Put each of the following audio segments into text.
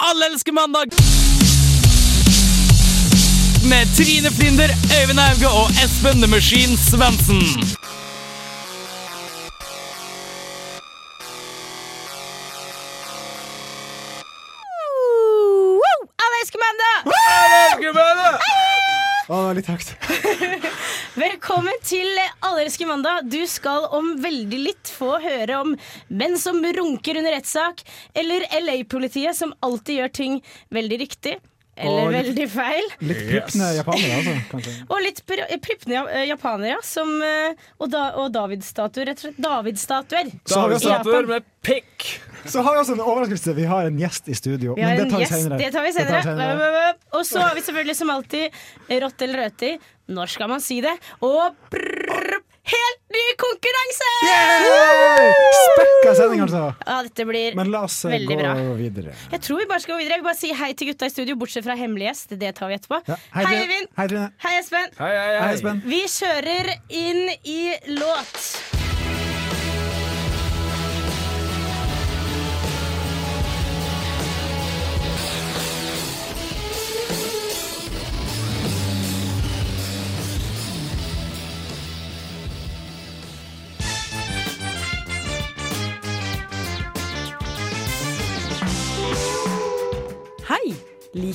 Alle elsker mandag! Med Trine Flinder, Øyvind Auge og Espen The Machine Svendsen. mandag! Alle elsker mandag! Å, det var litt høyt. Velkommen til Allerske mandag. Du skal om veldig litt få høre om menn som runker under rettssak, eller LA-politiet som alltid gjør ting veldig riktig. Eller Og litt- veldig feil. Litt prippende japanere, altså. Kanskje. Og litt pri- prippende ja- eh, japanere, ja, som, eh, og, da, og Davidsstatuer, rett og slett. David-statuer. Så har vi også- I Japan. med pikk. Så har vi også en overraskelse. Vi har en gjest i studio. Vi har men en det tar vi gjest, senere. det tar vi Det tar senere. Og så har vi selvfølgelig som alltid rått eller røti. Når skal man si det? Og prrr, helt ny konkurranse! Yeah! Spekka sending, altså. Ja, dette blir Men la oss eh, veldig gå bra. videre. Jeg tror vi bare skal gå videre. Jeg vil bare si hei til gutta i studio, bortsett fra hemmelig gjest. Det tar vi etterpå. Ja, Hei, hei, Eivind. Hei, Trine. Hei, Espen. Hei, hei, Hei, Espen. Vi kjører inn i låt.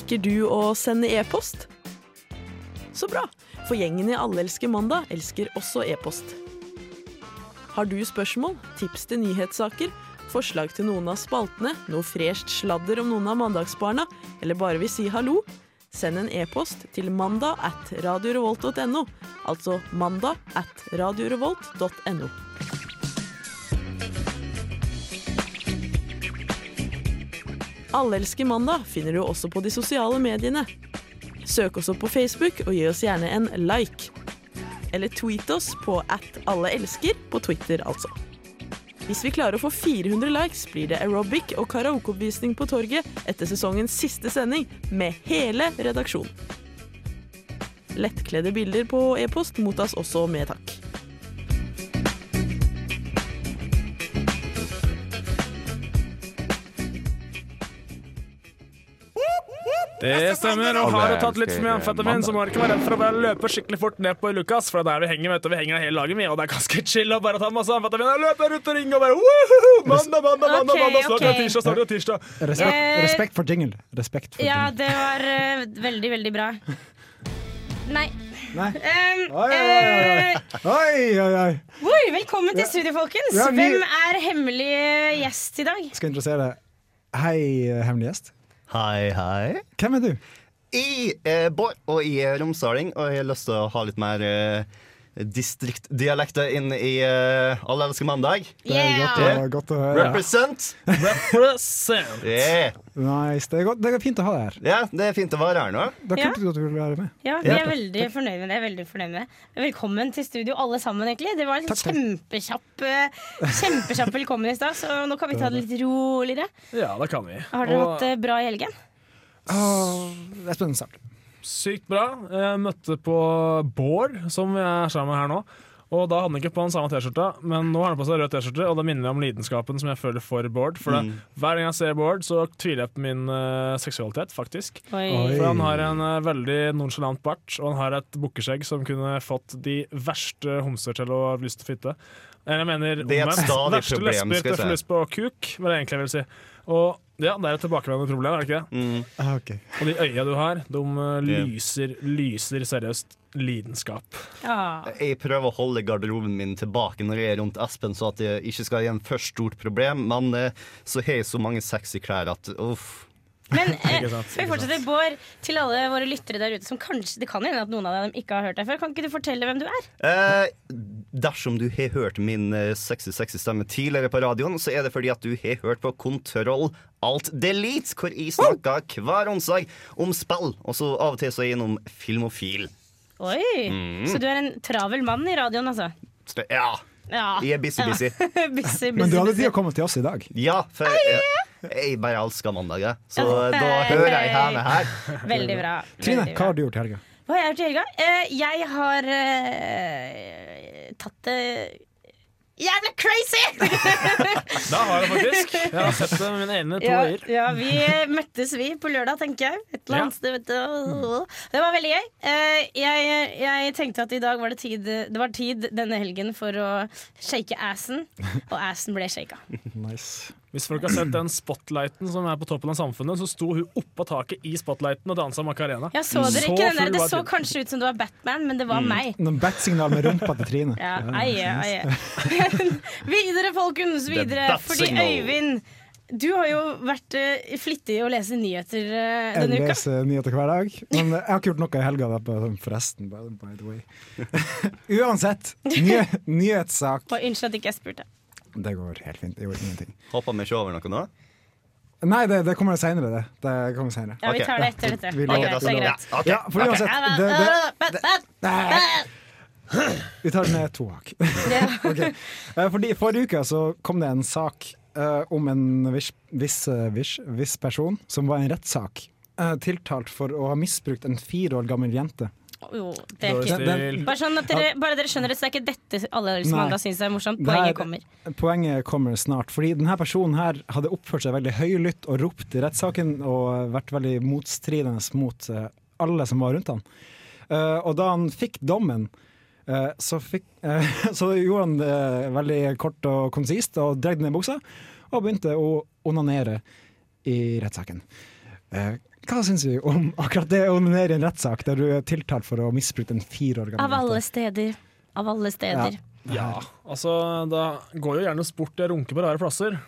Liker du å sende e-post? Så bra, for gjengen i Alle elsker mandag elsker også e-post. Har du spørsmål, tips til nyhetssaker, forslag til noen av spaltene, noe fresht sladder om noen av mandagsbarna, eller bare vil si hallo? Send en e-post til mandag at radiorevolt.no, altså mandag at radiorevolt.no. Alle elsker mandag finner du også på de sosiale mediene. Søk oss opp på Facebook og gi oss gjerne en like. Eller tweet oss på at alle elsker på Twitter, altså. Hvis vi klarer å få 400 likes, blir det aerobic og karaokeoppvisning på torget etter sesongens siste sending med hele redaksjonen. Lettkledde bilder på e-post mottas også med takk. Det stemmer. Og har du tatt litt for mye amfetamin, så må du ikke være redd for å bare løpe skikkelig fort ned på Lukas, for det er der vi henger, vet du. Vi henger hele laget, vi, og det er ganske chill å bare ta masse amfetamin og løpe rundt og ringe og bare woohoo! Mandag, mandag, mandag, Ok, mandag, snart er tirsdag, snart er tirsdag. Respekt, Eh, respekt for jingle. Respekt for Ja, det var uh, veldig, veldig bra. Nei. Nei. Um, Oi, oi, oi, oi. Oi, velkommen til studio, folkens. Hvem er hemmelig gjest i dag? Skal introdusere Hei, hemmelig gjest. Hei, hei. Hvem er du? Jeg er Bård, og jeg er romsdaling, og jeg har lyst til å ha litt mer uh, distriktdialekter inn i uh, Alle elsker mandag. Det er godt, å, er godt å høre. Represent! Represent. Yeah. Nice. Det er, godt, det er fint å ha deg her. Ja, det er fint å være her nå. Det er Ja. kult at du vil være med. Ja, vi er veldig fornøyd med det. Veldig fornøyd med det. Velkommen til studio, alle sammen, egentlig. Det var en Takk, kjempekjapp eh, Kjempekjapp velkommen i stad, så nå kan vi ta det litt roligere. Ja, det kan vi. Har dere Og hatt det bra i helgen? Det er spennende start. Sykt bra. Jeg møtte på Bård, som jeg er sammen med her nå. Og da hadde han ikke på den samme T-skjorta, men nå har han på seg rød T-skjorte, og det minner meg om lidenskapen som jeg føler for Bård. For det, Mm. hver gang jeg ser Bård, så tviler jeg på min uh, seksualitet, faktisk. Oi. Oi. For han har en uh, veldig nonchalant bart, og han har et bukkeskjegg som kunne fått de verste homser til å ha lyst til å fitte. Eller Jeg mener er omvendt. Verste lesber til å få lyst på kuk, var det egentlig jeg vil si. Og ja, det er et tilbakevendende problem, er det ikke det? Mm. Ah, ok. Og de øya du har, de eh, lyser, lyser seriøst lidenskap. Ja. Jeg prøver å holde garderoben min tilbake når jeg er rundt Espen, så at det ikke skal gi en for stort problem, men eh, så har jeg så mange sexy klær at uff. Men eh, vi fortsetter, Bård, til alle våre lyttere der ute som kanskje Det kan hende at noen av dem ikke har hørt deg før. Kan ikke du fortelle hvem du er? Eh, dersom du har hørt min eh, sexy, sexy stemme tidligere på radioen, så er det fordi at du har hørt på Kontroll Alt Delete, hvor jeg snakker hver onsdag om spill. Og så av og til så er jeg innom Filmofil. Oi, Mm. Så du er en travel mann i radioen, altså? Ja, Ja. jeg er busy-busy. busy, busy, Men du hadde tid å komme til oss i dag. Ja, for jeg bare elsker mandager. Så da hører jeg hjemme her. Veldig bra. Trine, hva har du gjort i helga? Hva har jeg gjort i helga? Eh, jeg har uh, tatt det Jævla crazy! Da har jeg faktisk. Jeg har sett det med mine egne to Ja, ja, vi møttes vi på lørdag, tenker jeg. Et eller annet sted, vet du. Det var veldig gøy. Eh, Jeg, jeg tenkte at i dag var det tid Det var tid denne helgen for å shake assen, og assen ble shaka. Nice. Hvis folk har sett den spotlighten som er på toppen av samfunnet, så sto hun oppå taket i spotlighten og dansa Macarena. Ja, så dere Så ikke den der? Det så kanskje ut som det var Batman, men det var meg. Noen bat-signal med rumpa til Trine. Ja, eie, eie. videre, folkens, videre. Fordi. Øyvind, du har jo vært eh, flittig i å lese nyheter eh, Jeg denne uka. leser nyheter hver dag, men jeg har ikke gjort noe i helga. Forresten, by, by the way. Uansett, ny, nyhetssak. Og Unnskyld at ikke jeg spurte. Det går helt fint. Jeg gjorde ingenting. Hoppa vi ikke over noe nå? Nei, det, det kommer seinere, det. det kommer senere. Ja, vi tar det etter dette. Vi Det er greit. Ja, for uansett, det, det, det, vi tar det med to hakk. Ok. Eh, Fordi Forrige uke så kom det en sak uh, om en viss, viss, eh, viss, viss person som var i en rettssak. Uh, tiltalt for å ha misbrukt en fire år gammel jente. Jo, det er ikke Den- bare, sånn at dere, bare dere skjønner det, så er ikke dette alle som Nei. andre syns er morsomt. Poenget er, kommer. Poenget kommer snart. Fordi denne personen her hadde oppført seg veldig høylytt og ropt i rettssaken og vært veldig motstridende mot eh, alle som var rundt han. Uh, og da han fikk dommen, uh, så, fikk, uh, så gjorde han det veldig kort og konsist og dreide ned buksa og begynte å onanere i rettssaken. Eh, hva syns du om akkurat det å onanere i en rettssak der du er tiltalt for å ha misbrukt en fire år Av gammel alle jente? steder. Av alle steder. Ja, altså Da går jo gjerne sport i å runke på rare plasser.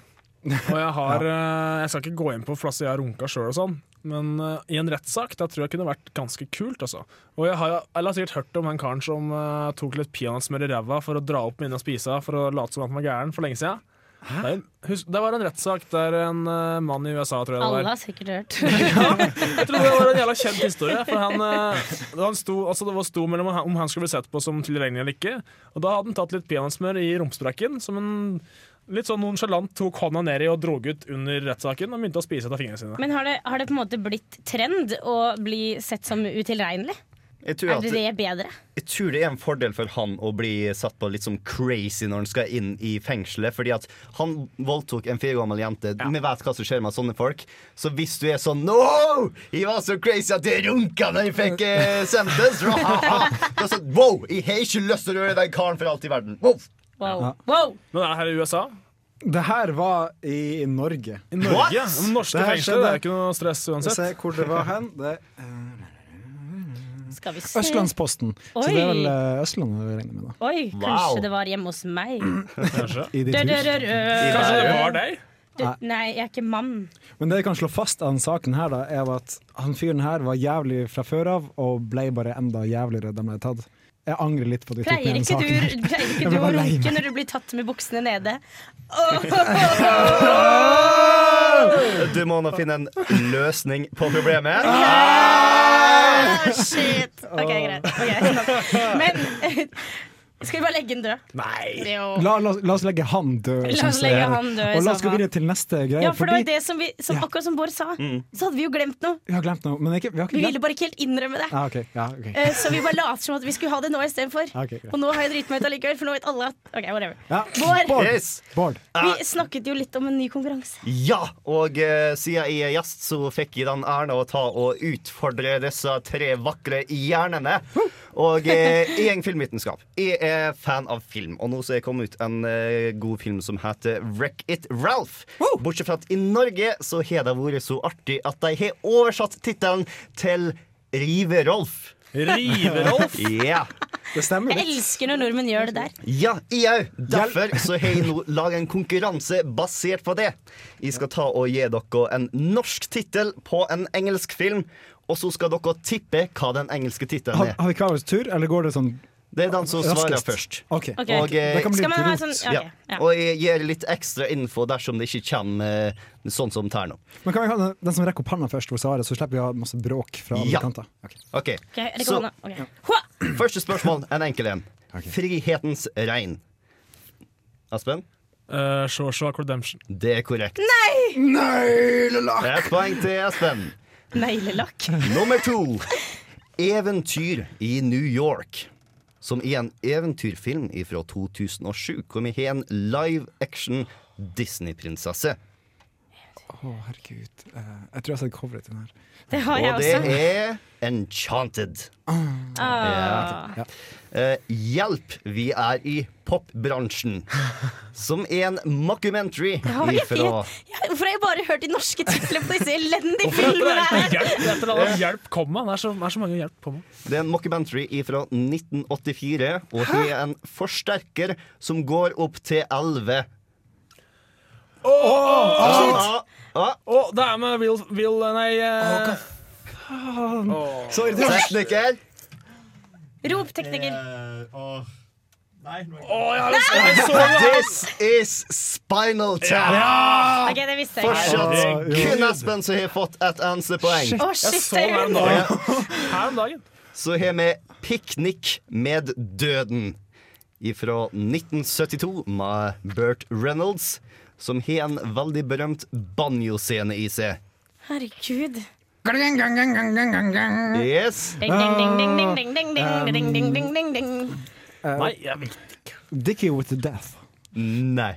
Og jeg har ja. Jeg skal ikke gå inn på plasser jeg har runka sjøl og sånn, men uh, i en rettssak da tror jeg kunne vært ganske kult, altså. Og jeg har, jeg har sikkert hørt om den karen som uh, tok litt peanøttsmør i ræva for å dra opp minnet og spise for å late som at han var gæren for lenge siden. Det, er- husk, det var en rettssak der en uh, mann i USA, tror jeg det Alle var. har sikkert hørt. Jeg tror det var en jævla kjent historie. For han, uh, han sto, altså det var sto mellom om han- skulle bli sett på som tilregnelig eller ikke. Og da hadde han tatt litt peanøttsmør i rumpesprekken, som en litt sånn nonsjalant tok hånda ned i og drog ut under rettssaken og begynte å spise av fingrene sine. Men har det, har det på en måte blitt trend å bli sett som utilregnelig? Jeg tror, Er at, det bedre? jeg tror det er en fordel for han å bli satt på litt sånn crazy når han skal inn i fengselet. Fordi at han voldtok en fire år gammel jente. Vi vet hva som skjer med sånne folk. Så hvis du er sånn No! Jeg var så crazy at jeg runka da jeg fikk eh, sentence. Det sånn, wow! Jeg har ikke lyst til å røre den karen for alt i verden. Wow! Wow. wow. Men det er her i USA. Det her var i Norge. I Norge. What? Norske Det fengsler det er ikke noe stress Se uansett. hvor det var hen. Det er Skal vi se. Østlandsposten. Så Oi. det er vel eh, Østlandet vi regner med, da. Oi, Wow. kanskje det var hjemme hos meg. Kanskje. I ditt hus. Kanskje det var deg? Du, nei, jeg er ikke mann. Men det jeg kan slå fast av den saken her, da, er at han fyren her var jævlig fra før av, og ble bare enda jævligere da han ble tatt. Jeg angrer litt på at vi tok med den saken her. pleier ikke du å runke når du blir tatt med buksene nede? Du må nå finne en løsning på problemet. Ah, shit! OK, greit. Okay, Men skal vi bare legge den død? Nei. La, la, la oss legge han død. La oss legge han død Og la oss gå videre til neste greie. Ja, for det var det som, vi, som Ja. akkurat som Bård sa, så hadde vi jo glemt noe. Vi har glemt noe, men ikke, vi har Vi ville bare ikke helt innrømme det. ja, ok, ja, okay. Uh, Så vi bare later som at vi skulle ha det nå istedenfor. Ja, ok, greit. Og nå har jeg driti meg ut allikevel, for nå vet alle at OK, whatever. Ja. Bård, Bård. Yes. Bård. vi snakket jo litt om en ny konkurranse. Ja, og uh, siden jeg er gjest, så fikk jeg den æren å ta og utfordre disse tre vakre hjernene. Og uh, jeg er filmvitenskap. Jeg er fan av film, og nå så er det kommet ut en uh, god film som heter Wreck It Ralph. Bortsett fra at i Norge så har det vært så artig at de har oversatt tittelen til Rive-Rolf. Rive-Rolf. Ja. Det stemmer Jeg elsker når nordmenn gjør det der. Ja, jeg òg. Derfor så har jeg nå laga en konkurranse basert på det. Jeg skal ta og gi dere en norsk tittel på en engelsk film, og så skal dere tippe hva den engelske tittelen Har, er. har vi hver vår tur, eller går det sånn Det er den som svarer raskest? først. Okay. Okay. Og, eh, Det kan bli Skal man ha sånn rot. ja. Og jeg gir litt ekstra info dersom det ikke kommer eh, sånn som det er nå. Men kan vi ha den, den som rekker opp hånda først, hvor svaret, så slipper vi å ha masse bråk fra alle Ja. kanter? Ok. OK. Ok, er Så? Første spørsmål, en enkel en. Frihetens regn. Aspen? Uh, Shawshank Redemption. Det er korrekt. Nei, Neglelakk! Et poeng til Espen. Neglelakk. Nummer to. Eventyr i New York. Som i en eventyrfilm fra 2007, kom i en live action Disney-prinsesse. Å, herregud. Uh, jeg tror jeg har sett coveret til den her. Det har jeg Og det også. er Enchanted. Ah. Ja. Uh, hjelp, vi er i popbransjen. Som en mockumentary Ja, jeg ifra Ja, hvorfor har jeg bare hørt de norske titlene på disse elendige Det filmene? her? hjelp, det komma. Det er så, er så mange hjelp komma. Det er en mockumentary fra 1984, og det er en forsterker som går opp til 11. Ah, ah, Oh, det er med Will, Will Nei eh, Så irriterende. Tekniker. Rop, tekniker. Å, oh. har jeg så! This is Spinal Tap. Ok, det visste jeg. Fortsatt kun Espen som har fått et eneste poeng. Shit, oh, shit, så her om dagen. Her om dagen. Så har vi Piknik med døden fra 1972 med Burt Reynolds, som har en veldig berømt banjoscene i seg. Herregud. Yes. Nei, jeg vet ikke. Dickie with the death. Nei.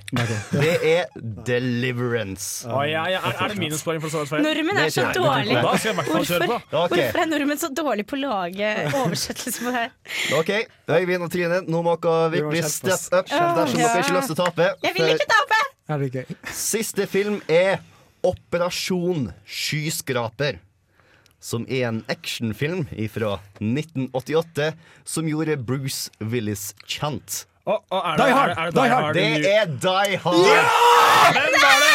Det er Deliverance. Oh, ja, ja. Er, er, det minuspoeng for å svaret? Nordmenn er så dårlige. Hvorfor, hvorfor er nordmenn så dårlig på å lage oversettelse på det? OK, Øyvind og Trine, nå må dere virkelig step up dersom dere ikke har lyst til å tape. Jeg vil ikke tape! Er det gøy? Siste film er Operasjon skyskraper. Som er en actionfilm fra 1988 som gjorde Bruce Willis kjent. Er Die det, Hard, er, er det Die Hard. Det er Die Hard! Hvem var det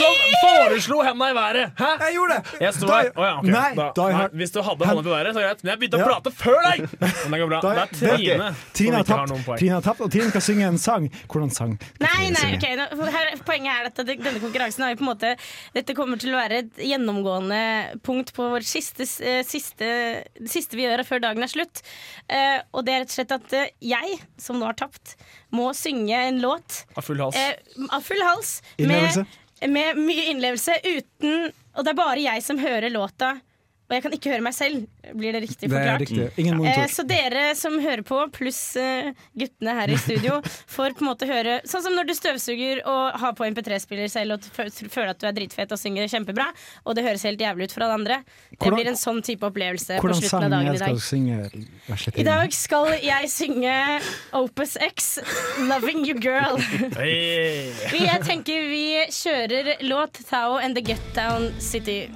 som foreslo henda i været? Hæ? Jeg gjorde det! Jeg sto Die- her. Å ja, okay. Nei, da, Die nei, Hard. hvis du hadde hånda til været, så er greit. Men jeg begynte å prate før deg! Men det går bra. Die- Det er Trine Trine har tapt. Trine har tapt, og Trine skal synge en sang. Hvordan sang? Nei, nei, ok nå, her, Poenget er at denne konkurransen har jo på en måte Dette kommer til å være et gjennomgående punkt på vår siste, eh, siste, det siste vi gjør før dagen er slutt. Eh, og det er rett og slett at eh, jeg, som nå har tapt, må synge en låt Av full hals. eh, av full hals. Innlevelse? Med, med mye innlevelse uten Og det er bare jeg som hører låta. Og jeg kan ikke høre meg selv. Blir det riktig Det er forklart? riktig. Ingen Eh, så dere som hører på, pluss eh, guttene her i studio, får på en måte høre Sånn som når du støvsuger og har på MP3-spiller selv og føler at du er dritfet og synger kjempebra, og det høres helt jævlig ut for alle andre. Det blir en sånn type opplevelse på Hvordan slutten av dagen i skal dag. synge? I dag skal jeg synge Opus X, 'Loving You Girl'. Jeg tenker vi kjører låt Tao and the Get Down City.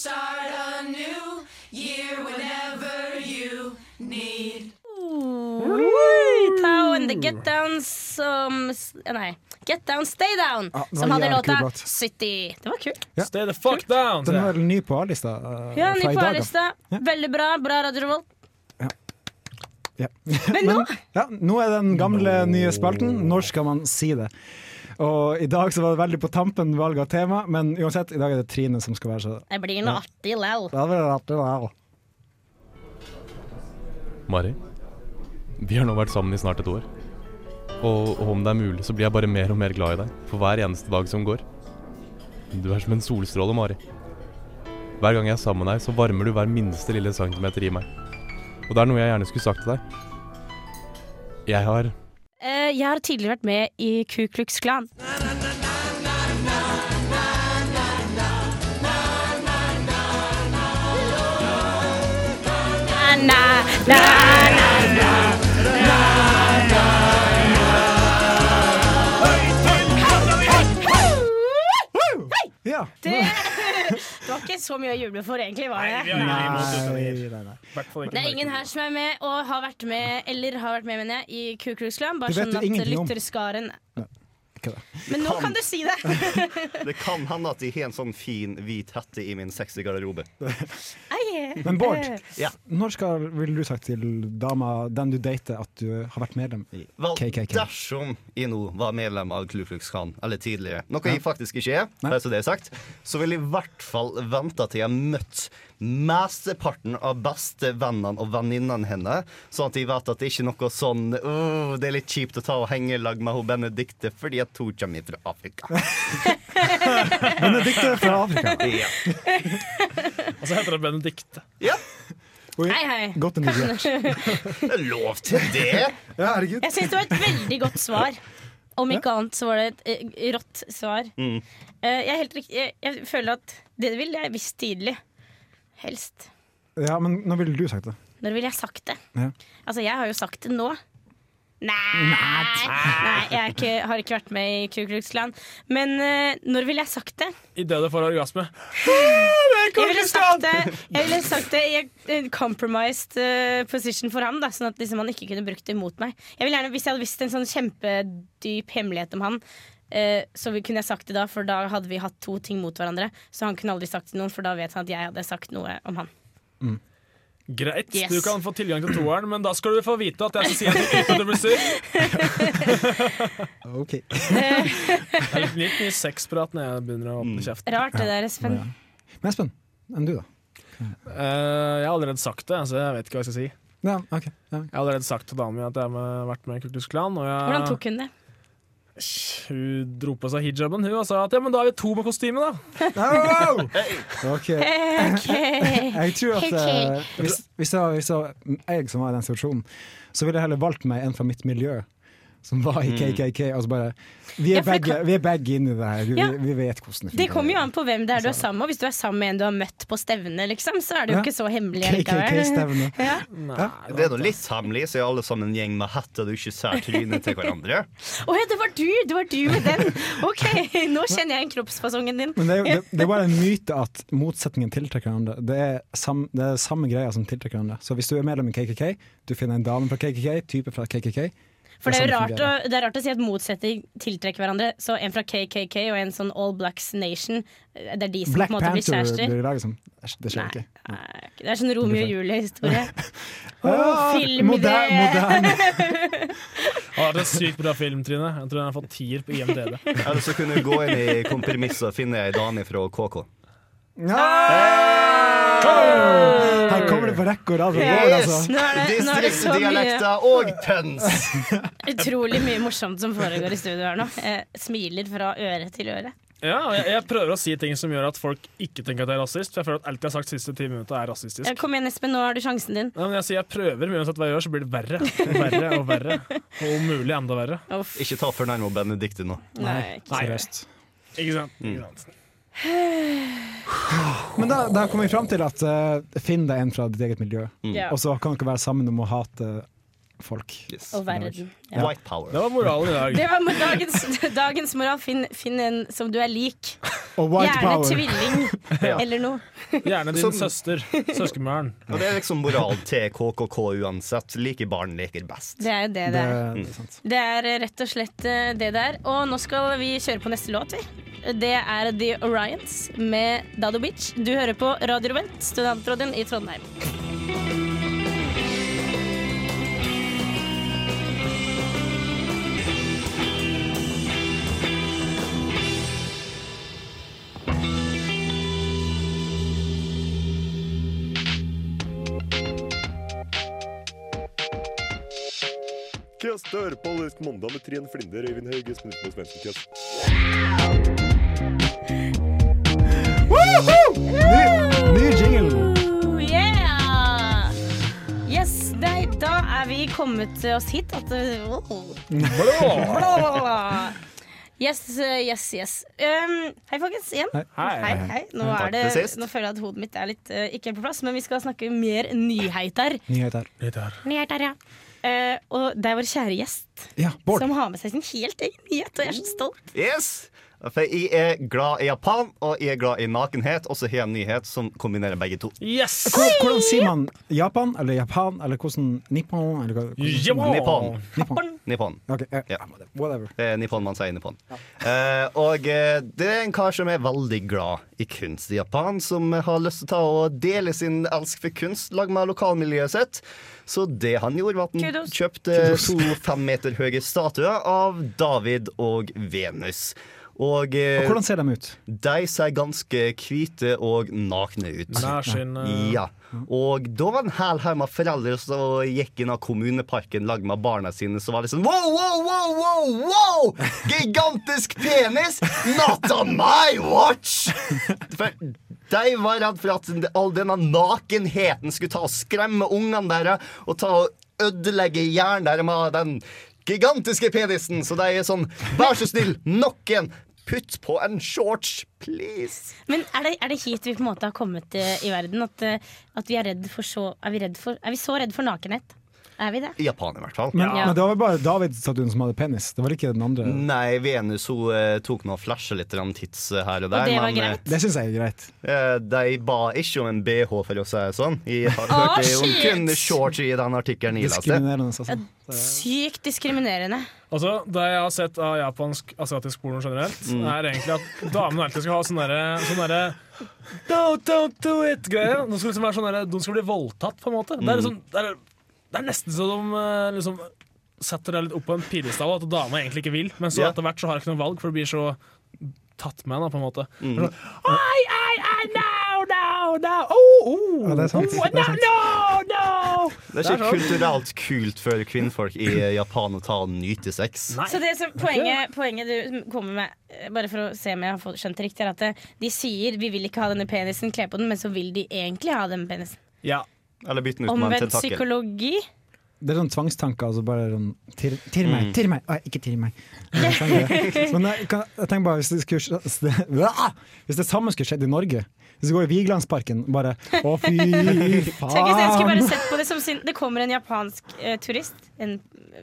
Start a new year whenever you need. Tao and the Get Down som Nei. Get Down, Stay Down, ah, som hadde kul låta låt. City. Det var kult. Ja. Stay the fuck down. Den var er ny på A-lista uh, Ja, ny på. A-lista. Ja. Veldig bra. Bra Radio Revolt. Ja. Men nå Ja, nå er den gamle, nye spalten. Når skal man si det? Og I dag så var det veldig på tampen valg av tema, men uansett, i dag er det Trine som skal være så Det blir noe artig lell. Det blir artig, lell. Mari, vi har nå vært sammen i snart et år. Og, og om det er mulig, så blir jeg bare mer og mer glad i deg for hver eneste dag som går. Du er som en solstråle, Mari. Hver gang jeg er sammen med deg, så varmer du hver minste lille centimeter i meg. Og det er noe jeg gjerne skulle sagt til deg. Jeg har jeg har tidligere vært med i Ku Klux Klan. Ja. Det, det var ikke så mye å juble for, egentlig. var det? Nei, Nei, nei, nei. Det er ingen her som er med og har vært med eller har vært med, mener jeg, i Ku Klux Klan. Bare sånn at lytterskaren om. Lytterskaren Ikke det. Men nå kan du si det! Det kan hende at de har en sånn fin hvit hette i min sexy garderobe. Men Bård, Ja. når skal, ville du sagt til dama, den du dater, at du har vært medlem i Vel, KKK? dersom jeg nå var medlem av Ku Klux Klan, eller tidligere, noe jeg faktisk ikke er, så det er sagt, så vil jeg i hvert fall vente til jeg har møtt mesteparten av bestevennene og venninnene hennes, sånn at de vet at det ikke er noe sånn oh, Det er litt kjipt å ta og henge i lag med hun Benedicte fordi at hun kommer fra Afrika. Benedicte fra Afrika. Ja. Og så heter det Benedicte. ja, Oi, Hei, hei. Godt det er lov til det. Ja, herregud. Jeg syns det var et veldig godt svar. Om ikke annet så var det et eh, rått svar. Mm. Eh, jeg, helt, jeg, jeg føler at det ville jeg visst tidlig. Helst. Ja, men når ville du sagt det? Når ville jeg sagt det? Ja. Altså, jeg har jo sagt det nå. Nei, Nei jeg er ikke, har ikke vært med i Ku Klux Klan. Men uh, når ville jeg sagt det? Idet du får orgasme. Jeg ville sagt det, jeg ville sagt det i en compromised eh, position for ham, da, sånn at liksom, han ikke kunne brukt det imot meg. Jeg ville gjerne, Hvis jeg hadde visst en sånn kjempedyp hemmelighet om han, eh, så vi- kunne jeg sagt det da, for da hadde vi hatt to ting mot hverandre. Så han kunne aldri sagt det til noen, for da vet han at jeg hadde sagt noe om han. Greit, Yes. du kan få tilgang til toeren, men da skal du få vite at jeg skal si at du det blir sur. Ok. Det er litt mye sexprat når jeg begynner å åpne kjeft. Rart det der, Espen. Men Espen, enn du, da? Uh, jeg har allerede sagt det, så jeg vet ikke hva jeg skal si. Ja, okay. Ja. Jeg har allerede sagt til dama mi at jeg har vært med i Kultus Klan. Jeg, Hvordan tok hun det? Hun dro på seg hijaben hun og sa at ja, men da er vi to med kostyme, da. Oh! Ok. Jeg tror at eh, hvis, hvis, det var, hvis det var jeg som var i den situasjonen, så ville jeg heller valgt meg en fra mitt miljø. Som var i KKK. Altså bare Vi er ja, begge, kan- vi er begge inni det her. Vi, Ja. vi vet hvordan det Det kommer jo an på hvem det er du er sammen med. Hvis du er sammen med en du har møtt på stevne, liksom, så er det jo Ja. ikke så hemmelig. KKK-stevne. Ja. Det er nå litt hemmelig, så er alle sammen en gjeng med hetter du ikke ser trynet til hverandre. Å ja, det var du! Det var du med den! OK, nå kjenner jeg igjen kroppsfasongen din. Men det er, det, det er bare en myte at motsetningen tiltrekker hverandre. Det er, sam, det er samme greia som tiltrekker hverandre. Så hvis du er medlem i KKK, du finner en dame fra KKK, type fra KKK For det er jo rart, å, det er rart å si at motsetning tiltrekker hverandre. Så en fra KKK og en sånn All Blacks Nation, eh, det er de som Black på en måte blir Panther kjærester. blir laget som Det skjer Nei, ikke. nei, det er sånn Romeo og Julie-historie. oh, filmidé! moder- moderne. Å, det er sykt bra film, Trine. Jeg tror den har fått tier på IMDb. Eller så kunne du gå inn i kompromisset og finne ei dame fra KK. Her kommer det på rekke og rad. altså. Nå er det, nå er det så mye, Distriktsdialekter og pøns! utrolig mye morsomt som foregår i studio her nå. Jeg smiler fra øre til øre. Ja, og jeg, jeg prøver å si ting som gjør at folk ikke tenker at jeg er rasist. For jeg føler at alt jeg har sagt de siste ti minutter er rasistisk. Jeg Kom igjen, Espen, nå har du sjansen din. Ja, men jeg sier jeg prøver, men uansett hva jeg gjør, så blir det verre og verre. Og verre Og om mulig enda verre. Uff, Ikke ta for nærme Benedicte nå. nei. Nei. Ikke sant? Ikke sant? Men da, da kommer vi fram til at uh, finn deg en fra ditt eget miljø, mm. og så kan dere være sammen om å hate folk. Yes. Og verden. Ja. White power. Det var moralen i dag. Det var dagens, dagens moral. Finn, finn en som du er lik. Og white Gjerne power. tvilling Ja. eller noe. Gjerne din Som- søster. Søskenbarn. Og det er liksom moral til KKK uansett. Like barn leker best. Det er jo det Det, det er. det er. Det er rett og slett det det er. Og nå skal vi kjøre på neste låt, vi. Det er The Orions med Dado Beach. Du hører på Radio Vent, studentrådet i Trondheim. Kast dør på Løst mandag med Trine Flinder, Øyvind Hauge, Snutt mot Svensson Ny, ny jingle! Yeah! Yes, nei, da er vi kommet oss hit at oh. Yes, eh, yes, yes. Um, hei, folkens. Igjen. Hei. Hei. Hei. Nå, er det, nå føler jeg at hodet mitt er litt uh, ikke helt på plass, men vi skal snakke mer nyheter. Nyheter. Nyheter, ja. Eh, og det er vår kjære gjest Ja, som har med seg sin helt egen nyhet, og jeg er så stolt. Yes! For jeg er glad i Japan, og jeg er glad i nakenhet. Og så har jeg en nyhet som kombinerer begge to. Yes! Hvordan, hvordan sier man Japan eller Japan eller hvordan Nippon? Eller hvordan, hvordan, Japan. Nippon. Nippon. Nippon. Okay, ja, Ja. Whatever. Det er Nippon man sier Nippon. Eh, og uh, det er en kar som er veldig glad i kunst i Japan, som har lyst til å ta og dele sin elsk for kunst lag med lokalmiljøet sitt. Så det han gjorde, var at han Kudos. kjøpte to fem meter høye statuer av David og Venus. Og, eh, Og hvordan ser de ut? de ser ganske hvite og nakne ut. Nærsyn, sin eh, Ja. Og da var det en hel haug med foreldre som gikk inn av kommuneparken lag med barna sine. Så var det sånn wow, wow, wow, wow, wow! Gigantisk penis! Not on my watch! For de var redd for at all denne nakenheten skulle ta og skremme ungene deres og ta og ødelegge hjernen deres med den gigantiske penisen. Så de er sånn Vær så snill, nok en! Putt på en shorts, please! Men er det, er det hit vi på en måte har kommet eh, i verden? At, eh, at vi er redd for så Er vi, redd for, er vi så redd for nakenhet? Er vi det? I Japan, i hvert fall. Men, Ja. men det var bare David-statuen som hadde penis. Det var ikke den andre. Nei, Venus hun eh, tok nå og flasha litt tits eh, her og der. Og det var men greit? Det syns jeg er greit. eh, de ba ikke om en BH, for å si det sånn. Jeg har Å, hørt om kun shorts i den artikkelen jeg leste. Altså. Sykt diskriminerende. Altså, Det jeg har sett av japansk asiatisk porno generelt, Mm. er egentlig at damene alltid skal ha sånn derre sånn derre Don't, don't do it-greie. De skal liksom være sånn de skal bli voldtatt, på en måte. Det, Mm. er liksom, det, er, det er nesten så de eh, liksom setter deg litt opp på en pidestall, at dama egentlig ikke vil. Men så Ja. etter hvert så har jeg ikke noe valg, for det blir så tatt med, da, på en måte. Mm. Sånn, Ai, ai, ai, no, no, no, oh, oh, Ja, det er sant. oh, Det er sant. no, no, no. Det er ikke kulturelt kult for kvinnfolk i Japan å ta og nyte sex. Nei. Så det som, poenget, poenget du kommer med, bare for å se om jeg har skjønt det riktig, er at eh, de sier vi vil ikke ha denne penisen, kle på den, men så vil de egentlig ha den penisen. Ja. Eller bytte den ut med en Omvendt tentakel. psykologi. Det er sånn tvangstanker. Altså bare sånn Tirr tir meg, Mm. tirr meg! Å, ikke tirr meg. Men jeg, kan, jeg tenker bare hvis det, skulle, hvis det, hvis det samme skulle skjedd i Norge Hvis du går i Vigelandsparken bare Å, fy faen! Tenk hvis jeg skulle bare sett på det som sin Det kommer en japansk eh, turist, en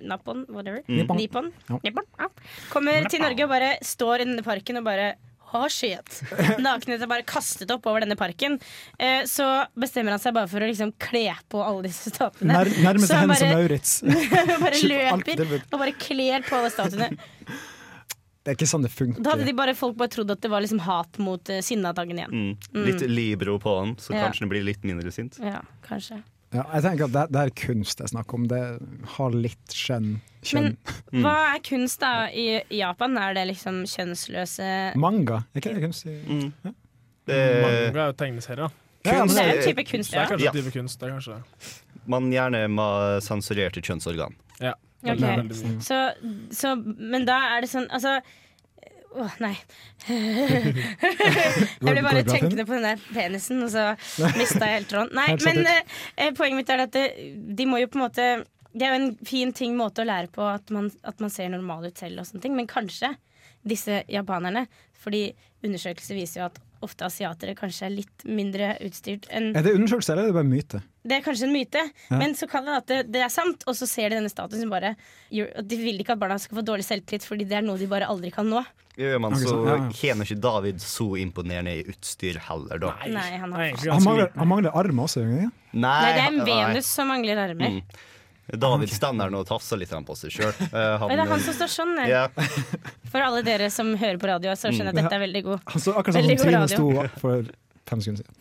Napon, whatever. Nippon. Nippon. Ja. Nippon. Ja. Kommer til Norge og bare står i denne parken og bare har shit. Nakenhet er bare kastet opp over denne parken. Eh, så bestemmer han seg bare for å liksom kle på alle disse statuene. Nær, Nærmest Så henne som Maurits. bare løper og bare kler på alle statuene. Det er ikke sånn det funker. Da hadde de bare, folk bare trodd at det var liksom hat mot uh, Sinnataggen igjen. Mm. Litt Libro på han, så Ja. kanskje den blir litt mindre sint. Ja, kanskje. Ja, jeg tenker at det, det er kunst jeg snakker om. Det har litt skjønn. Kjønn. Men hva er kunst da i Japan? Er det liksom kjønnsløse Manga, er ikke det kunst? Mm. Ja. Det, Manga er jo tegneserier, da. Ja, Det er jo en type kunst, det er kanskje Ja. type kunst. Det er kanskje det. man gjerne med sensurerte kjønnsorgan. Ja. Ok. Veldig, veldig mye. Så, så, men da er det sånn Altså Åh, nei. jeg ble bare tenkende på den der penisen, og så mista jeg helt tråden. Nei, men eh, poenget mitt er at det, de må jo på en måte Det er jo en fin ting måte å lære på at man, at man ser normal ut selv, og sånne ting. Men kanskje disse japanerne Fordi undersøkelser viser jo at ofte asiatere kanskje er litt mindre utstyrt enn er det undersøkelse eller er det bare myte? Det er kanskje en myte, Ja. men så kan det at det, det er sant. Og så ser de denne statusen som bare De vil ikke at barna skal få dårlig selvtillit, fordi det er noe de bare aldri kan nå. Gjør man så har ikke David så imponerende i utstyr heller, da. Nei, Nei, han har- Han mangler, han mangler armer også. gjør han ikke? Nei, det er en nei. Venus som mangler armer. Mm. David nå og tafser litt på seg sjøl. Oi, det er han som står sånn. eh. ja. For alle dere som hører på radio, så skjønner jeg at dette er veldig god. Han står akkurat sånn som Trine sto for fem sekunder siden.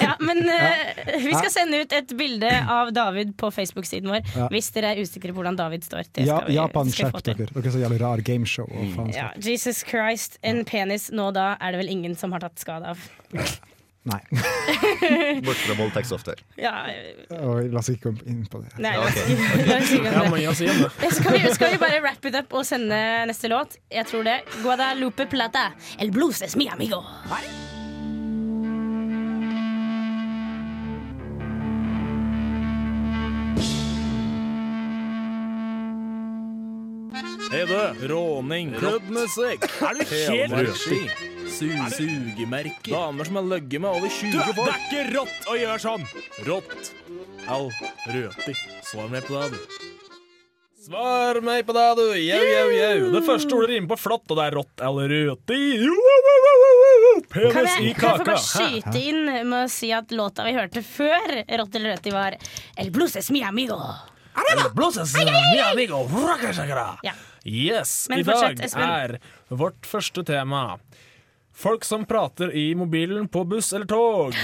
Ja, men uh, vi skal sende ut et bilde av David på Facebook-siden vår Ja. hvis dere er usikre på hvordan David står. Det Ja, skal vi, Japan, skjerp dere. Dere er så jævlig rar gameshow. Og faen, Ja, Jesus Christ, en penis nå da er det vel ingen som har tatt skade av. Nei. Bort fra voldtektsoffer. Ja, Og la oss ikke komme inn på det. nei, la oss ikke- det. Skal vi, skal vi bare wrap it up og sende neste låt? Jeg tror det. Guadalupe Plata. El blues es mi amigo. Hei du, råning, klubbmusikk, Er du helt helmarski, su sugemerker Damer som har løgget med over 20 Du, det er ikke rått å gjøre sånn! Rått. Au, røti. Svar meg på det, du. Svar meg på det, du. Jau, jau, jau. Det første ordet rimer på flott, og det er rått eller røti. Jo. Kan Penis jeg, i kan jeg få bare skyte inn med å si at låta vi hørte før Rått eller røti, var El blues es mi amigo. Blåses, mi amigo. Ja. Yes, Men i dag er vårt første tema Folk som prater i mobilen på buss eller tog.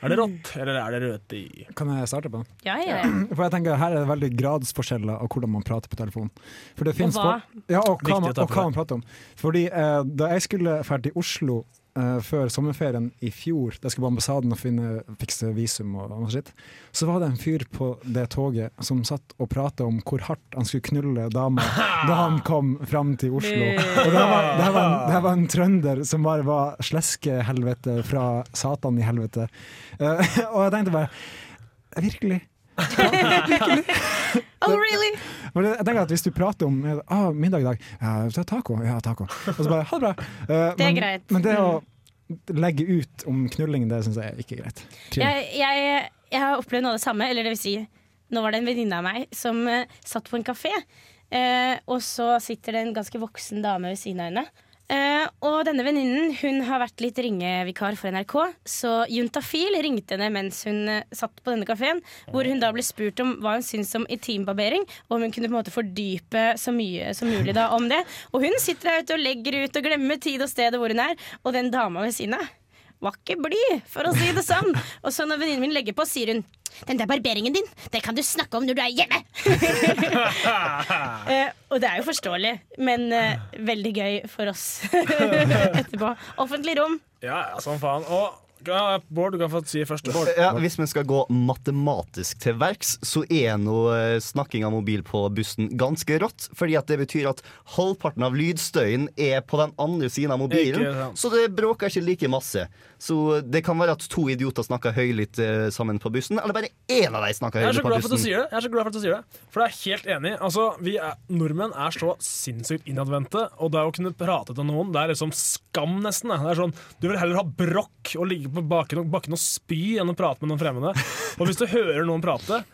Er det rått, eller er det røti? Kan jeg starte på? Ja, ja, ja. For jeg tenker Her er det veldig gradsforskjeller av hvordan man prater på telefon. For det og hva? Ja, og hva, man, og hva man prater om. Fordi eh, Da jeg skulle dra til Oslo eh, før sommerferien i fjor, da jeg skulle på ambassaden og finne, fikse visum, og, noe sånt så var det en fyr på det toget som satt og prata om hvor hardt han skulle knulle dama da han kom fram til Oslo. Og det var, det var, en, det var en trønder som bare var sleskehelvete fra Satan i helvete. Uh, og jeg tenkte bare Virkelig? Oh, really? Jeg tenker at Hvis du prater om ah, middag i dag ja, så taco, ja, taco. Og så bare ha det bra. Uh, Det er men, greit. Mm. Men det å legge ut om knullingen, det syns jeg er ikke greit. Jeg, jeg, jeg har opplevd noe av det samme. Eller det vil si, nå var det en venninne av meg som uh, satt på en kafé. Uh, og så sitter det en ganske voksen dame ved siden av henne. Eh, og denne venninnen hun har vært litt ringevikar for NRK. Så Juntafil ringte henne mens hun eh, satt på denne kafeen. Hvor hun da ble spurt om hva hun syntes om intimbarbering. Og om hun kunne på en måte fordype så mye som mulig da om det. Og hun sitter der ute og legger ut og glemmer tid og stedet hvor hun er. Og den dama ved siden av var ikke blid, for å si det sånn. Og så når venninnen min legger på, sier hun den der barberingen din, det kan du snakke om når du er hjemme. Eh, og det er jo forståelig, men eh, veldig gøy for oss etterpå. Offentlig rom. Ja, som faen. Og ja, Bård, du kan få si først. Bård. Ja, hvis vi skal gå matematisk til verks, så er nå eh, snakking av mobil på bussen ganske rått. Fordi at det betyr at halvparten av lydstøyen er på den andre siden av mobilen. Så det bråker ikke like masse. Så det kan være at to idioter snakker høylytt eh, sammen på bussen, eller bare én av dem snakker er høylytt på bussen. Jeg er så glad for at du sier det For jeg er helt enig. Altså, vi er, Nordmenn er så sinnssykt innadvendte, og det å kunne prate til noen, det er liksom skam, nesten. Det er sånn, Du vil heller ha brokk og ligge på bakken og, bakken og spy enn å prate med noen fremmede. Og hvis du hører noen prate,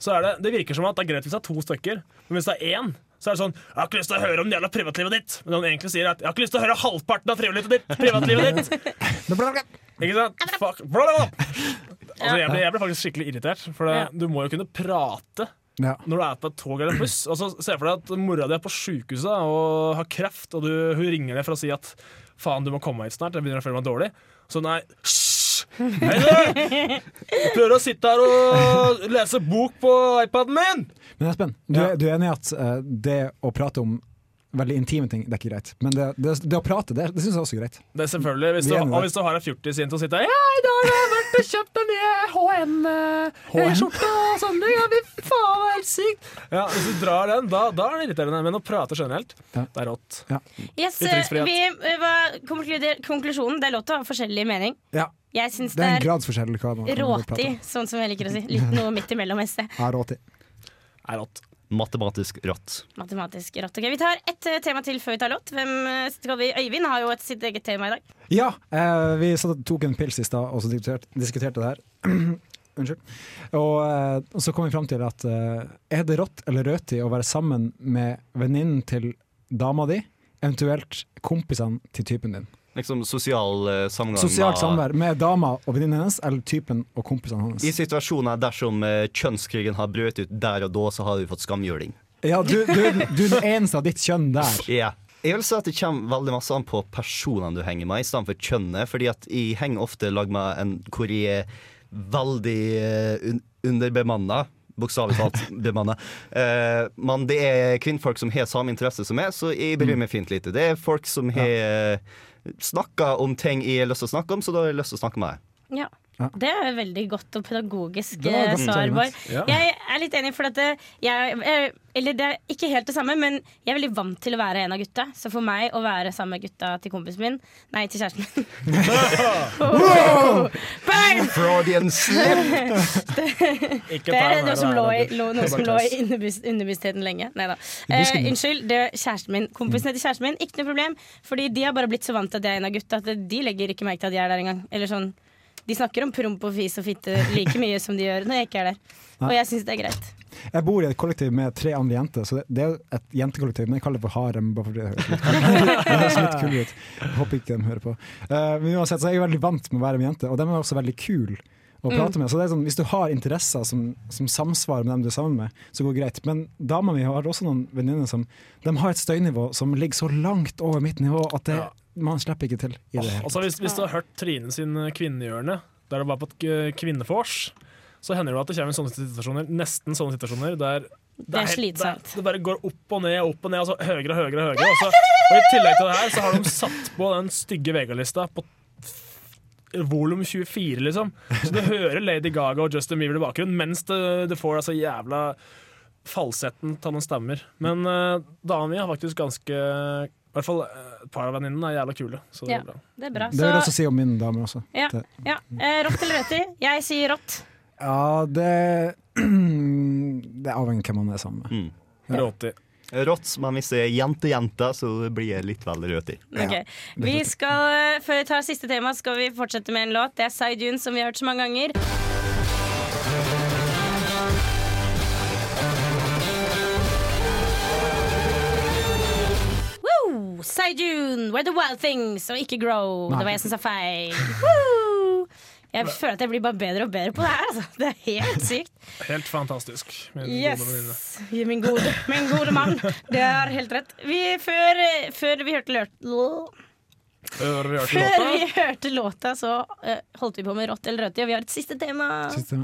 så er det Det virker som at det er greit hvis det er to stykker, men hvis det er én så er det sånn 'Jeg har ikke lyst til å høre om det jævla privatlivet ditt'. Men han egentlig sier at 'Jeg har ikke lyst til å høre halvparten av privatlivet ditt'. Privatlivet ditt. Ikke sant? Fuck. Altså, jeg, ble, jeg ble faktisk skikkelig irritert, for det, du må jo kunne prate Ja. når du er på et tog eller en buss. Og så Se for deg at mora di er på sjukehuset og har kreft, og du, hun ringer deg for å si at faen, du må komme hit snart, jeg begynner å føle meg dårlig. Så nei, hysj! Hei, du! Jeg prøver å sitte her og lese bok på iPaden min! Men Espen, du, er, du er enig i at eh, det å prate om veldig intime ting, det er ikke greit. Men det, det, det å prate, det, det syns jeg også er greit. Det er selvfølgelig, hvis du, Og hvis du har en fjortis inn til å sitte her Ja, i dag har jeg vært og kjøpt den nye HM-skjorta og sånn. Ja, fy faen, det er helt sykt! Ja, Hvis du drar den, da, da er det irriterende. Men å prate generelt, Ja. det er rått. Yes, eh, vi, var hva, konklusjonen Det er lov til å ha forskjellig mening. Ja, Jeg syns det det er en er råti, sånn som jeg liker å si. Litt noe midt imellom SD. Ja, råti. Er rått. Matematisk rått. Matematisk rått. Ok, vi tar ett eh, tema til før vi tar låt. Hvem eh, skal vi? Øyvind har jo et sitt eget tema i dag. Ja, eh, vi satt tok en pils i stad og så diskuterte, diskuterte det her. Unnskyld. Og, eh, så kom vi fram til at eh, er det rått eller røti å være sammen med venninnen til dama di, eventuelt kompisene til typen din? Liksom sosial eh, samgang. Sosialt med- samvær med dama og venninnen hennes, eller typen og kompisene hans. I situasjoner dersom eh, kjønnskrigen har brøt ut der og da, så har du fått skamhjuling. Ja, du, du, du er den eneste av ditt kjønn der. Ja. Jeg vil si at det kommer veldig masse an på personene du henger med, i stedet for kjønnet. Fordi at jeg henger ofte lag med en hvor jeg er veldig uh, un underbemanna. Bokstavelig talt bemanna. Uh, men det er kvinnfolk som har samme interesse som meg, så jeg bryr meg fint lite. Det er folk som har eh, snakka om ting jeg har lyst til å snakke om, så da har jeg lyst til å snakke med deg. Ja. Ja. Det er veldig godt og pedagogisk eh, godt svar. Bård. Ja. Jeg er litt enig, for at det, jeg, jeg, Eller det er ikke helt det samme, men jeg er veldig vant til å være en av gutta. Så for meg å være sammen med gutta til kompisen min Nei, til kjæresten min. Wow! Bang! Freudian slip! Det er noe som lå i, noe som lå i underbevisstheten lenge. Nei da. Eh, unnskyld, det er kjæresten min. Kompisene til kjæresten min, ikke noe problem. Fordi de har bare blitt så vant til at jeg er en av gutta at de legger ikke merke til at jeg er der engang. Eller sånn De snakker om promp og fis og fitte like mye som de gjør når jeg ikke er der. Og jeg syns det er greit. Jeg bor i et kollektiv med tre andre jenter, så det, er et jentekollektiv, men jeg kaller det for harem. Bare fordi det høres litt kult det høres litt kul ut. Jeg håper ikke de hører på. Eh, men uansett, så er jeg veldig vant med å være med jenter, og de er også veldig kule å prate med. Så det er sånn, Hvis du har interesser som, som samsvarer med dem du er sammen med, så går det greit. Men dama mi har også noen venninner som de har et støynivå som ligger så langt over mitt nivå at det. Man slipper ikke til i det hele Altså, hvis, hvis du har hørt Trine sin eh, Kvinnehjørne, der det var på et eh, kvinnefors, så hender det at det kommer sånne situasjoner, nesten sånne situasjoner, der Det er helt- slitsomt. Det, det bare går opp og ned, opp og ned, altså høyere og høyere. Og høyere og, så, og I tillegg til det her så har de satt på den stygge VG-lista på volum 24, liksom. Så du hører Lady Gaga og Justin Bieber i bakgrunnen mens det du får altså jævla falsetten til noen stemmer. Men uh, dama mi har faktisk ganske I hvert fall eh, et par av venninnene er jævla kule. Så det Ja. er bra. Det er bra. Det vil jeg også si om min dame også. ja, Det, ja. Eh, rått eller røti? Jeg sier rått. ja, det Det avhenger av hvem man er sammen med. Mm. Råti. Rått, men hvis det er jente-jente, så blir jeg litt vel røti. Ok. Vi skal, eh, Før vi tar siste tema, skal vi fortsette med en låt. Det er Side Dune, som vi har hørt så mange ganger. Side Dune, Where the Wild Things, og ikke Grow. Det var jeg som sa feil. Woo! Jeg føler at jeg blir bare bedre og bedre på det her. Altså. Det er helt sykt. Helt fantastisk. Min Yes. gode venninne. Min gode, min gode mann. Det er helt rett. Vi, før, før vi hørte lørt... Før vi hørte låta. vi hørte låta, så uh, holdt vi på med rått eller rødt. Og vi har et siste tema. Siste,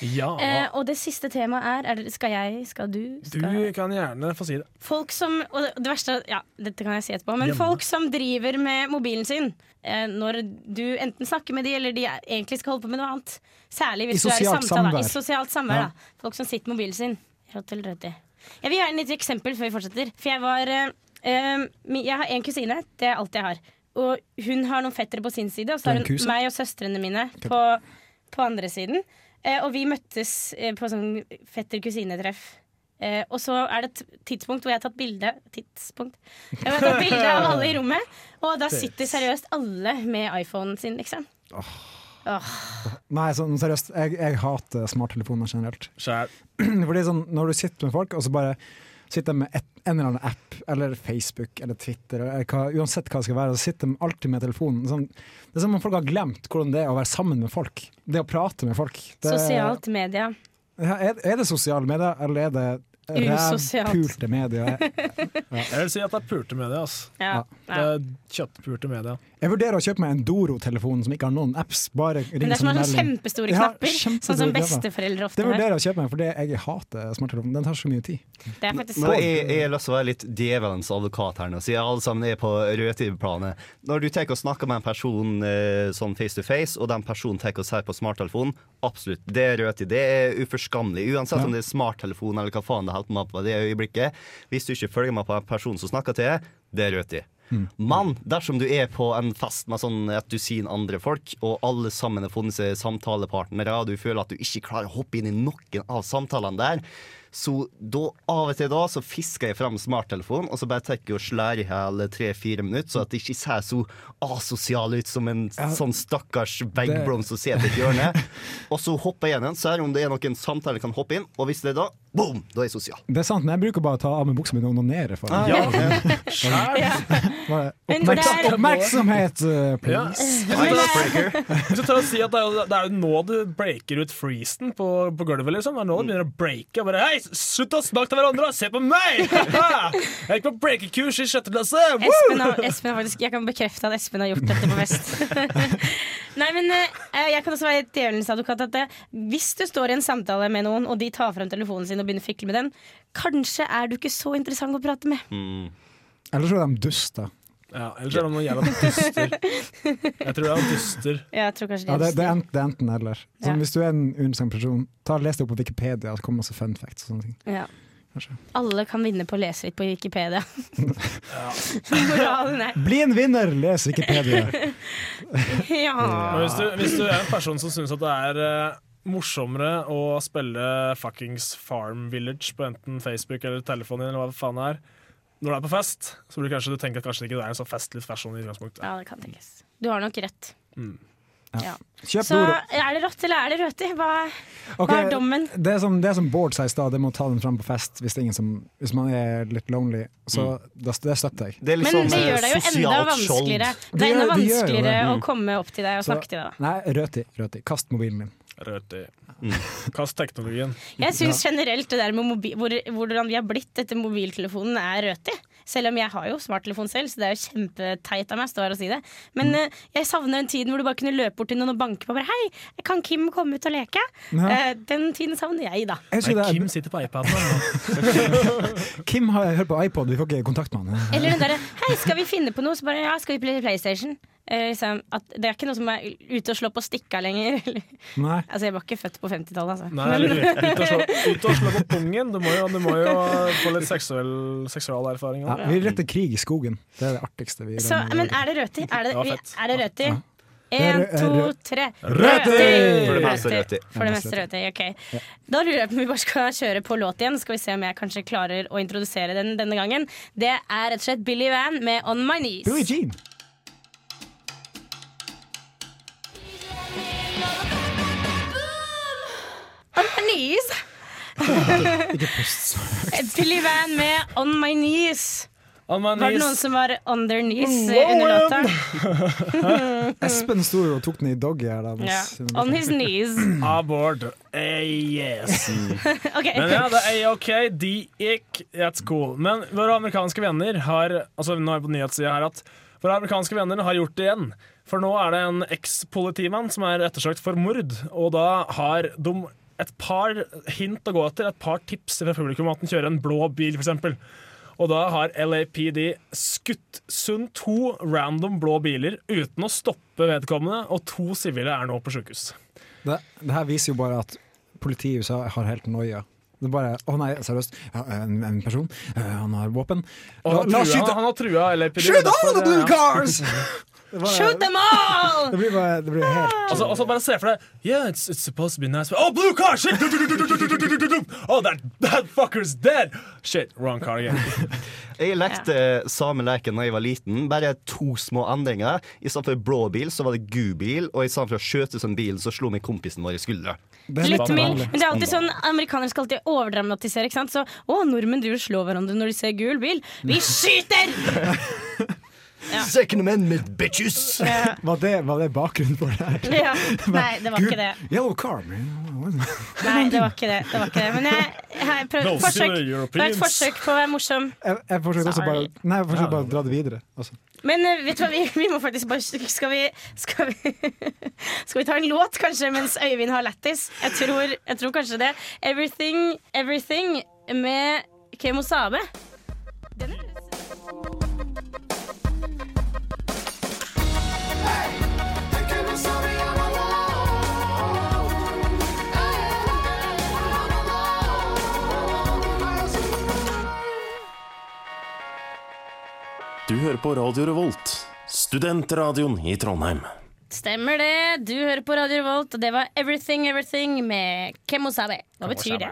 Ja, Eh, og det siste temaet er, er Skal jeg? Skal du? du kan gjerne få si det. Folk som Og det- det verste Ja, dette kan jeg si etterpå. Men Hjemme. folk som driver med mobilen sin eh, når du enten snakker med de eller de egentlig skal holde på med noe annet. Særlig hvis I du er i samtale. samvær. I sosialt samvær. Ja. Folk som sitter med mobilen sin. Jeg vil gjerne et eksempel før vi fortsetter. For jeg var eh, eh, Jeg har én kusine. Det er alt jeg har. Og hun har noen fettere på sin side, og så har hun meg og søstrene mine på, på andre siden. Eh, og vi møttes eh, på sånn fetter-kusine-treff. Eh, og så er det et tidspunkt hvor jeg har tatt bilde Tidspunkt Jeg har tatt bilde av alle i rommet, og da sitter seriøst alle med iPhonen sin, liksom. Nei, sånn seriøst, jeg, jeg hater smarttelefoner generelt. Skjær. Fordi sånn, Når du sitter med folk, og så bare sitter jeg med et, en eller annen app, eller Facebook eller Twitter, eller hva, uansett hva det skal være, så sitter de alltid med telefonen. Sånn, det er som om folk har glemt hvordan det er å være sammen med folk. Det å prate med folk. Det, Sosialt media. Ja, er, er det sosiale medier, eller er det Usosialt. Pulte medier? Jeg vil si at det er pulte media. Altså. Ja. Det ja. er kjøttpulte media. Jeg vurderer å kjøpe meg en Doro-telefon som ikke har noen apps. Bare Men ring det er som har sånne melding. kjempestore knapper, kjempestore sånn som besteforeldre ofte har. Det vurderer jeg å kjøpe meg, for jeg hater smarttelefonen. Den tar så mye tid. Det er faktisk Men jeg, jeg har lyst til å være litt djevelens advokat her nå, siden alle sammen er på rødtideplanet. Når du tar og snakker med en person eh, sånn face to face, og den personen tar og ser på smarttelefonen, absolutt, det er rødtid. Det er uforskammelig. Uansett Ja. om det er smarttelefon eller hva faen det holder på med på det øyeblikket. Hvis du ikke følger med på en person som snakker til deg, det er rødtid. Men dersom du er på en fest med sånn et dusin andre folk, og alle sammen har funnet seg samtalepartnere, og du føler at du ikke klarer å hoppe inn i noen av samtalene der, så da, av og til da så fisker jeg fram smarttelefonen, og så bare tar jeg og slår i hjel tre-fire minutter, så at det ikke ser så asosial ut som en sånn stakkars veggblomst som sitter i et hjørne. Og så hopper jeg igjen, ser om det er noen samtaler jeg kan hoppe inn, og hvis det er da, boom, da er jeg sosial. Det er sant, men jeg bruker bare å ta av meg buksa mi og onanere for Ja, det er- Oppmerksomhet, please. Hvis du tar og si at det er, jo, det er jo nå du breaker ut freezen på, på gulvet. liksom Det er nå du begynner å breake. Og bare, Hei, slutt å snakke til hverandre! Se på meg! Jeg gikk på breakekurs i sjette klasse! Espen har, Espen har faktisk, jeg kan bekrefte at Espen har gjort dette på fest. Nei, men eh, Jeg kan også være djevelens advokat. At det, hvis du står i en samtale med noen, og de tar frem telefonen sin og begynner å fikle med den, kanskje er du ikke så interessant å prate med. Mm. Eller så er de duster. Ja, Ellers er de noen jævla duster. Jeg tror det er duster. Ja, Jeg tror kanskje Ja, det, det det, er enten, det er enten eller. Sånn, Ja. Hvis du er en uinteressant person, ta les det opp på Wikipedia, så kommer masse fun facts og sånne ting. ja. Kanskje. Alle kan vinne på å lese litt på Wikipedia. Moralen er Bli en vinner! Les Wikipedia. ja. Hvis du, hvis du er en person som syns at det er eh, morsommere å spille fuckings Farm Village på enten Facebook eller telefonen din, eller hva faen det er, når du er på fest, så blir det kanskje du tenker at kanskje ikke det er en så festlig fashion i utgangspunktet. ja, det kan tenkes. Du har nok rett. Ja. Kjøp Så er det rått eller er det røti? Hva, okay, hva er dommen? Det er som, det er som Bård sa i stad, det må ta den fram på fest hvis, det er ingen som, hvis man er litt lonely. Så mm. det støtter jeg. Det er litt Men sånn det eh, gjør det jo enda vanskeligere. Det er enda det vanskeligere det. å komme opp til deg og Så- snakke til deg. Nei, røti. røti. Kast mobilen din. Røti. Kast teknologien. Jeg syns generelt det der med mobil, hvor, hvordan vi har blitt etter mobiltelefonen, er røti. Selv om jeg har jo smarttelefon selv, så det er jo kjempeteit av meg å stå her og si det. Men Mm. uh, jeg savner den tiden hvor du bare kunne løpe bort til noen og banke på og bare Hei, kan Kim komme ut og leke? Ja. Uh, den tiden savner jeg, da. Jeg Nei, er... Kim sitter på iPaden. Kim har hørt på iPod, vi får ikke kontakt med han. Eller den derre Hei, skal vi finne på noe? Så bare ja, skal vi spille PlayStation? Eh, liksom, at det er ikke noe som er ute og slå på stikka lenger. Nei. altså, jeg var ikke født på 50-tallet, altså. Nei, eller ut og slå, ut og slå på pungen. Du må jo, du må jo få litt seksuell, seksualerfaring. Ja, vi retter krig i skogen. Det er det artigste vi gjør. Så, men er det røti? Er det, fett. er det? Det er to, tre. Rødtid! For det meste røti. For det meste røti, ok. Da lurer jeg på om vi bare skal kjøre på låt igjen. Skal vi se om jeg kanskje klarer å introdusere den denne gangen. Det er rett og slett Billy Van med On My Knees. Billie Jean. On My Knees. Billy Van med On My Knees. On my Var det noen som var on their knees under låta? Espen sto og tok den i doggy her. Da, Ja. On his knees. Aboard. Eh, yes. okay. Men ja, det er OK. De gikk. That's cool. Men våre amerikanske venner har Altså, nå er jeg på nyhetssida her at våre amerikanske venner har gjort det igjen. For nå er det en eks-politimann som er ettersøkt for mord, og da har de et par hint å gå etter, et par tips fra publikum om at den kjører en blå bil, f.eks. Og da har LAPD skutt sund to random blå biler uten å stoppe vedkommende, og to sivile er nå på sjukehus. Det, det her viser jo bare at politiet i USA har helt noia. Det er bare Å nei, seriøst. Ja, en, en person. eh, han har våpen. La, han, har trua, han har trua LAPD. Shoot all the blue cars! Bare, Shoot them all! det blir bare Det blir helt Altså, altså bare se for deg Yeah, it's, it's supposed to be nice but, Oh, blue car! Shit! Oh, that, that fucker's dead! Shit, wrong car again. Jeg lekte samme leken da jeg var liten, bare to små endringer. I stedet for blå bil, så var det gul bil, og i stedet for å skjøte som bil, så slo meg kompisen vår i skuldra. er Litt litt mild. Men det er alltid sånn Amerikanere skal alltid overdramatisere. Ikke sant? Så å, nordmenn driver og slår hverandre når de ser gul bil. Vi skyter! Second Amendment, bitches! Var det, var det bakgrunnen for det her? Ja. Nei, det var ikke det. Yellow car, man. Nei, det var ikke det. det, var ikke det. Men jeg, jeg prøvde no, forsøk. Det var et forsøk på å være morsom. Jeg, jeg forsøkte også bare Nei, jeg forsøkte bare å dra det videre. Også. Men eh, vet du hva, vi, vi må faktisk bare Skal vi Skal vi, skal vi ta en låt, kanskje, mens Øyvind har lættis? Jeg tror, jeg tror kanskje det. Everything, Everything med Kemo Sabe. Du hører på Radio Revolt, studentradioen i Trondheim. Stemmer det. Du hører på Radio Revolt, og det var Everything Everything med Kemosabe. Hva betyr det?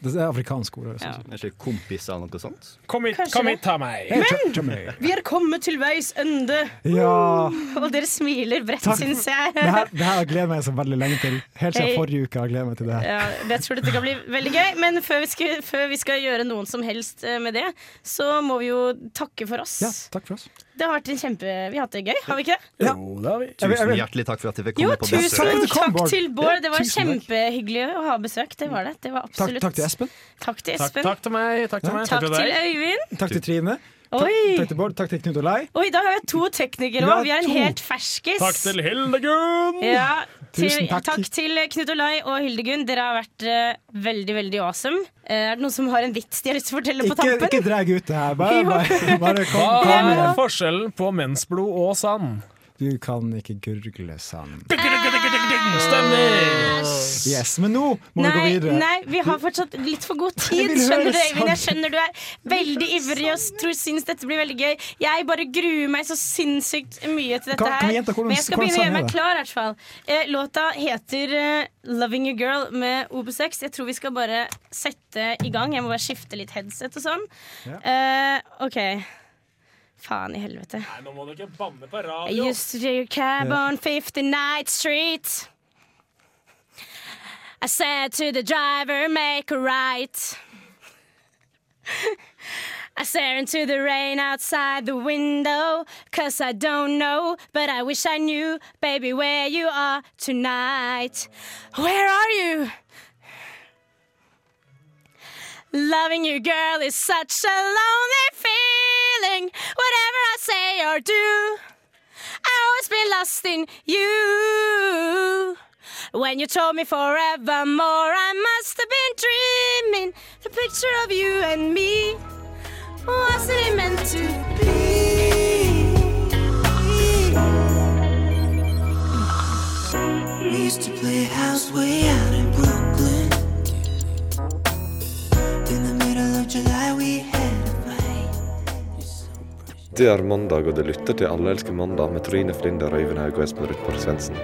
Det er afrikansk ord. Ja. Er ikke kompis eller noe sånt? Kom hit, kom hit, ta meg. Jamaica. Vi er kommet til veis ende, Ja. og dere smiler bredt, syns jeg. Det her, det her har jeg gledet meg så veldig lenge til. Helt siden Hey. forrige uke har jeg gledet meg til det her. Ja, jeg tror dette kan bli veldig gøy, men før vi, skal, før vi skal gjøre noen som helst eh, med det, så må vi jo takke for oss. Ja, takk for oss. Det har vært en kjempe Vi har hatt det gøy, har vi ikke det? Ja. Jo, det har vi. Jeg vil- jeg Tusen vil- hjertelig takk for at jeg fikk Jo, komme på tusen besøk. Takk kom, takk Bård. til Bård. Det var Tusen takk. kjempehyggelig å ha besøk. Det var det. Det var absolutt. takk til Espen. Takk til Espen. takk til meg. Takk til meg. Takk til. Øyvind. Takk til Trine. Oi. takk til Bård. Takk til Knut Olai. Oi, da har vi to teknikere òg. Vi er en helt ferskis. Takk til Hildegunn. Ja, Tusen takk. takk til Knut Olai og Hildegunn. Dere har vært uh, veldig veldig awesome. Uh, er det noen som har en vits de har lyst til å fortelle på Ikke, tampen? ikke dreg ut det her. Bare, bare, bare kom, Hva er forskjellen på mensblod og sand? Du kan ikke gurgle sånn. Stemmer! Yes, men nå må vi gå videre. nei, vi har fortsatt litt for god tid. Skjønner du, Øyvind? Jeg skjønner du er veldig ivrig og tror syns dette blir veldig gøy. Jeg bare gruer meg så sinnssykt mye til dette Kan- kan her. gjenta hvordan- Men jeg skal begynne å gjøre meg klar, i hvert fall. Eh, låta heter eh, 'Loving a Girl' med OB6. Jeg tror vi skal bare sette i gang. Jeg må bare skifte litt headset og sånn. Uh, OK. Faen i helvete. Nei, nå må du ikke banne på I used to take a cab on 59th Street. I said to the driver, make a right. I stare into the rain outside the window, cause I don't know, but I wish I knew, baby, where you are tonight. Where are you? Loving you, girl, is such a lonely feeling. Whatever I say or do, I always been lost in you. When you told me forevermore, I must have been dreaming. The picture of you and me wasn't it meant to be? We used to play house way out in Brooklyn. In the middle of July, we. Det er mandag, og det lytter til Alle elsker mandag med Trine Flinder, Øyvind Haug og Espen Ruthborg Svendsen.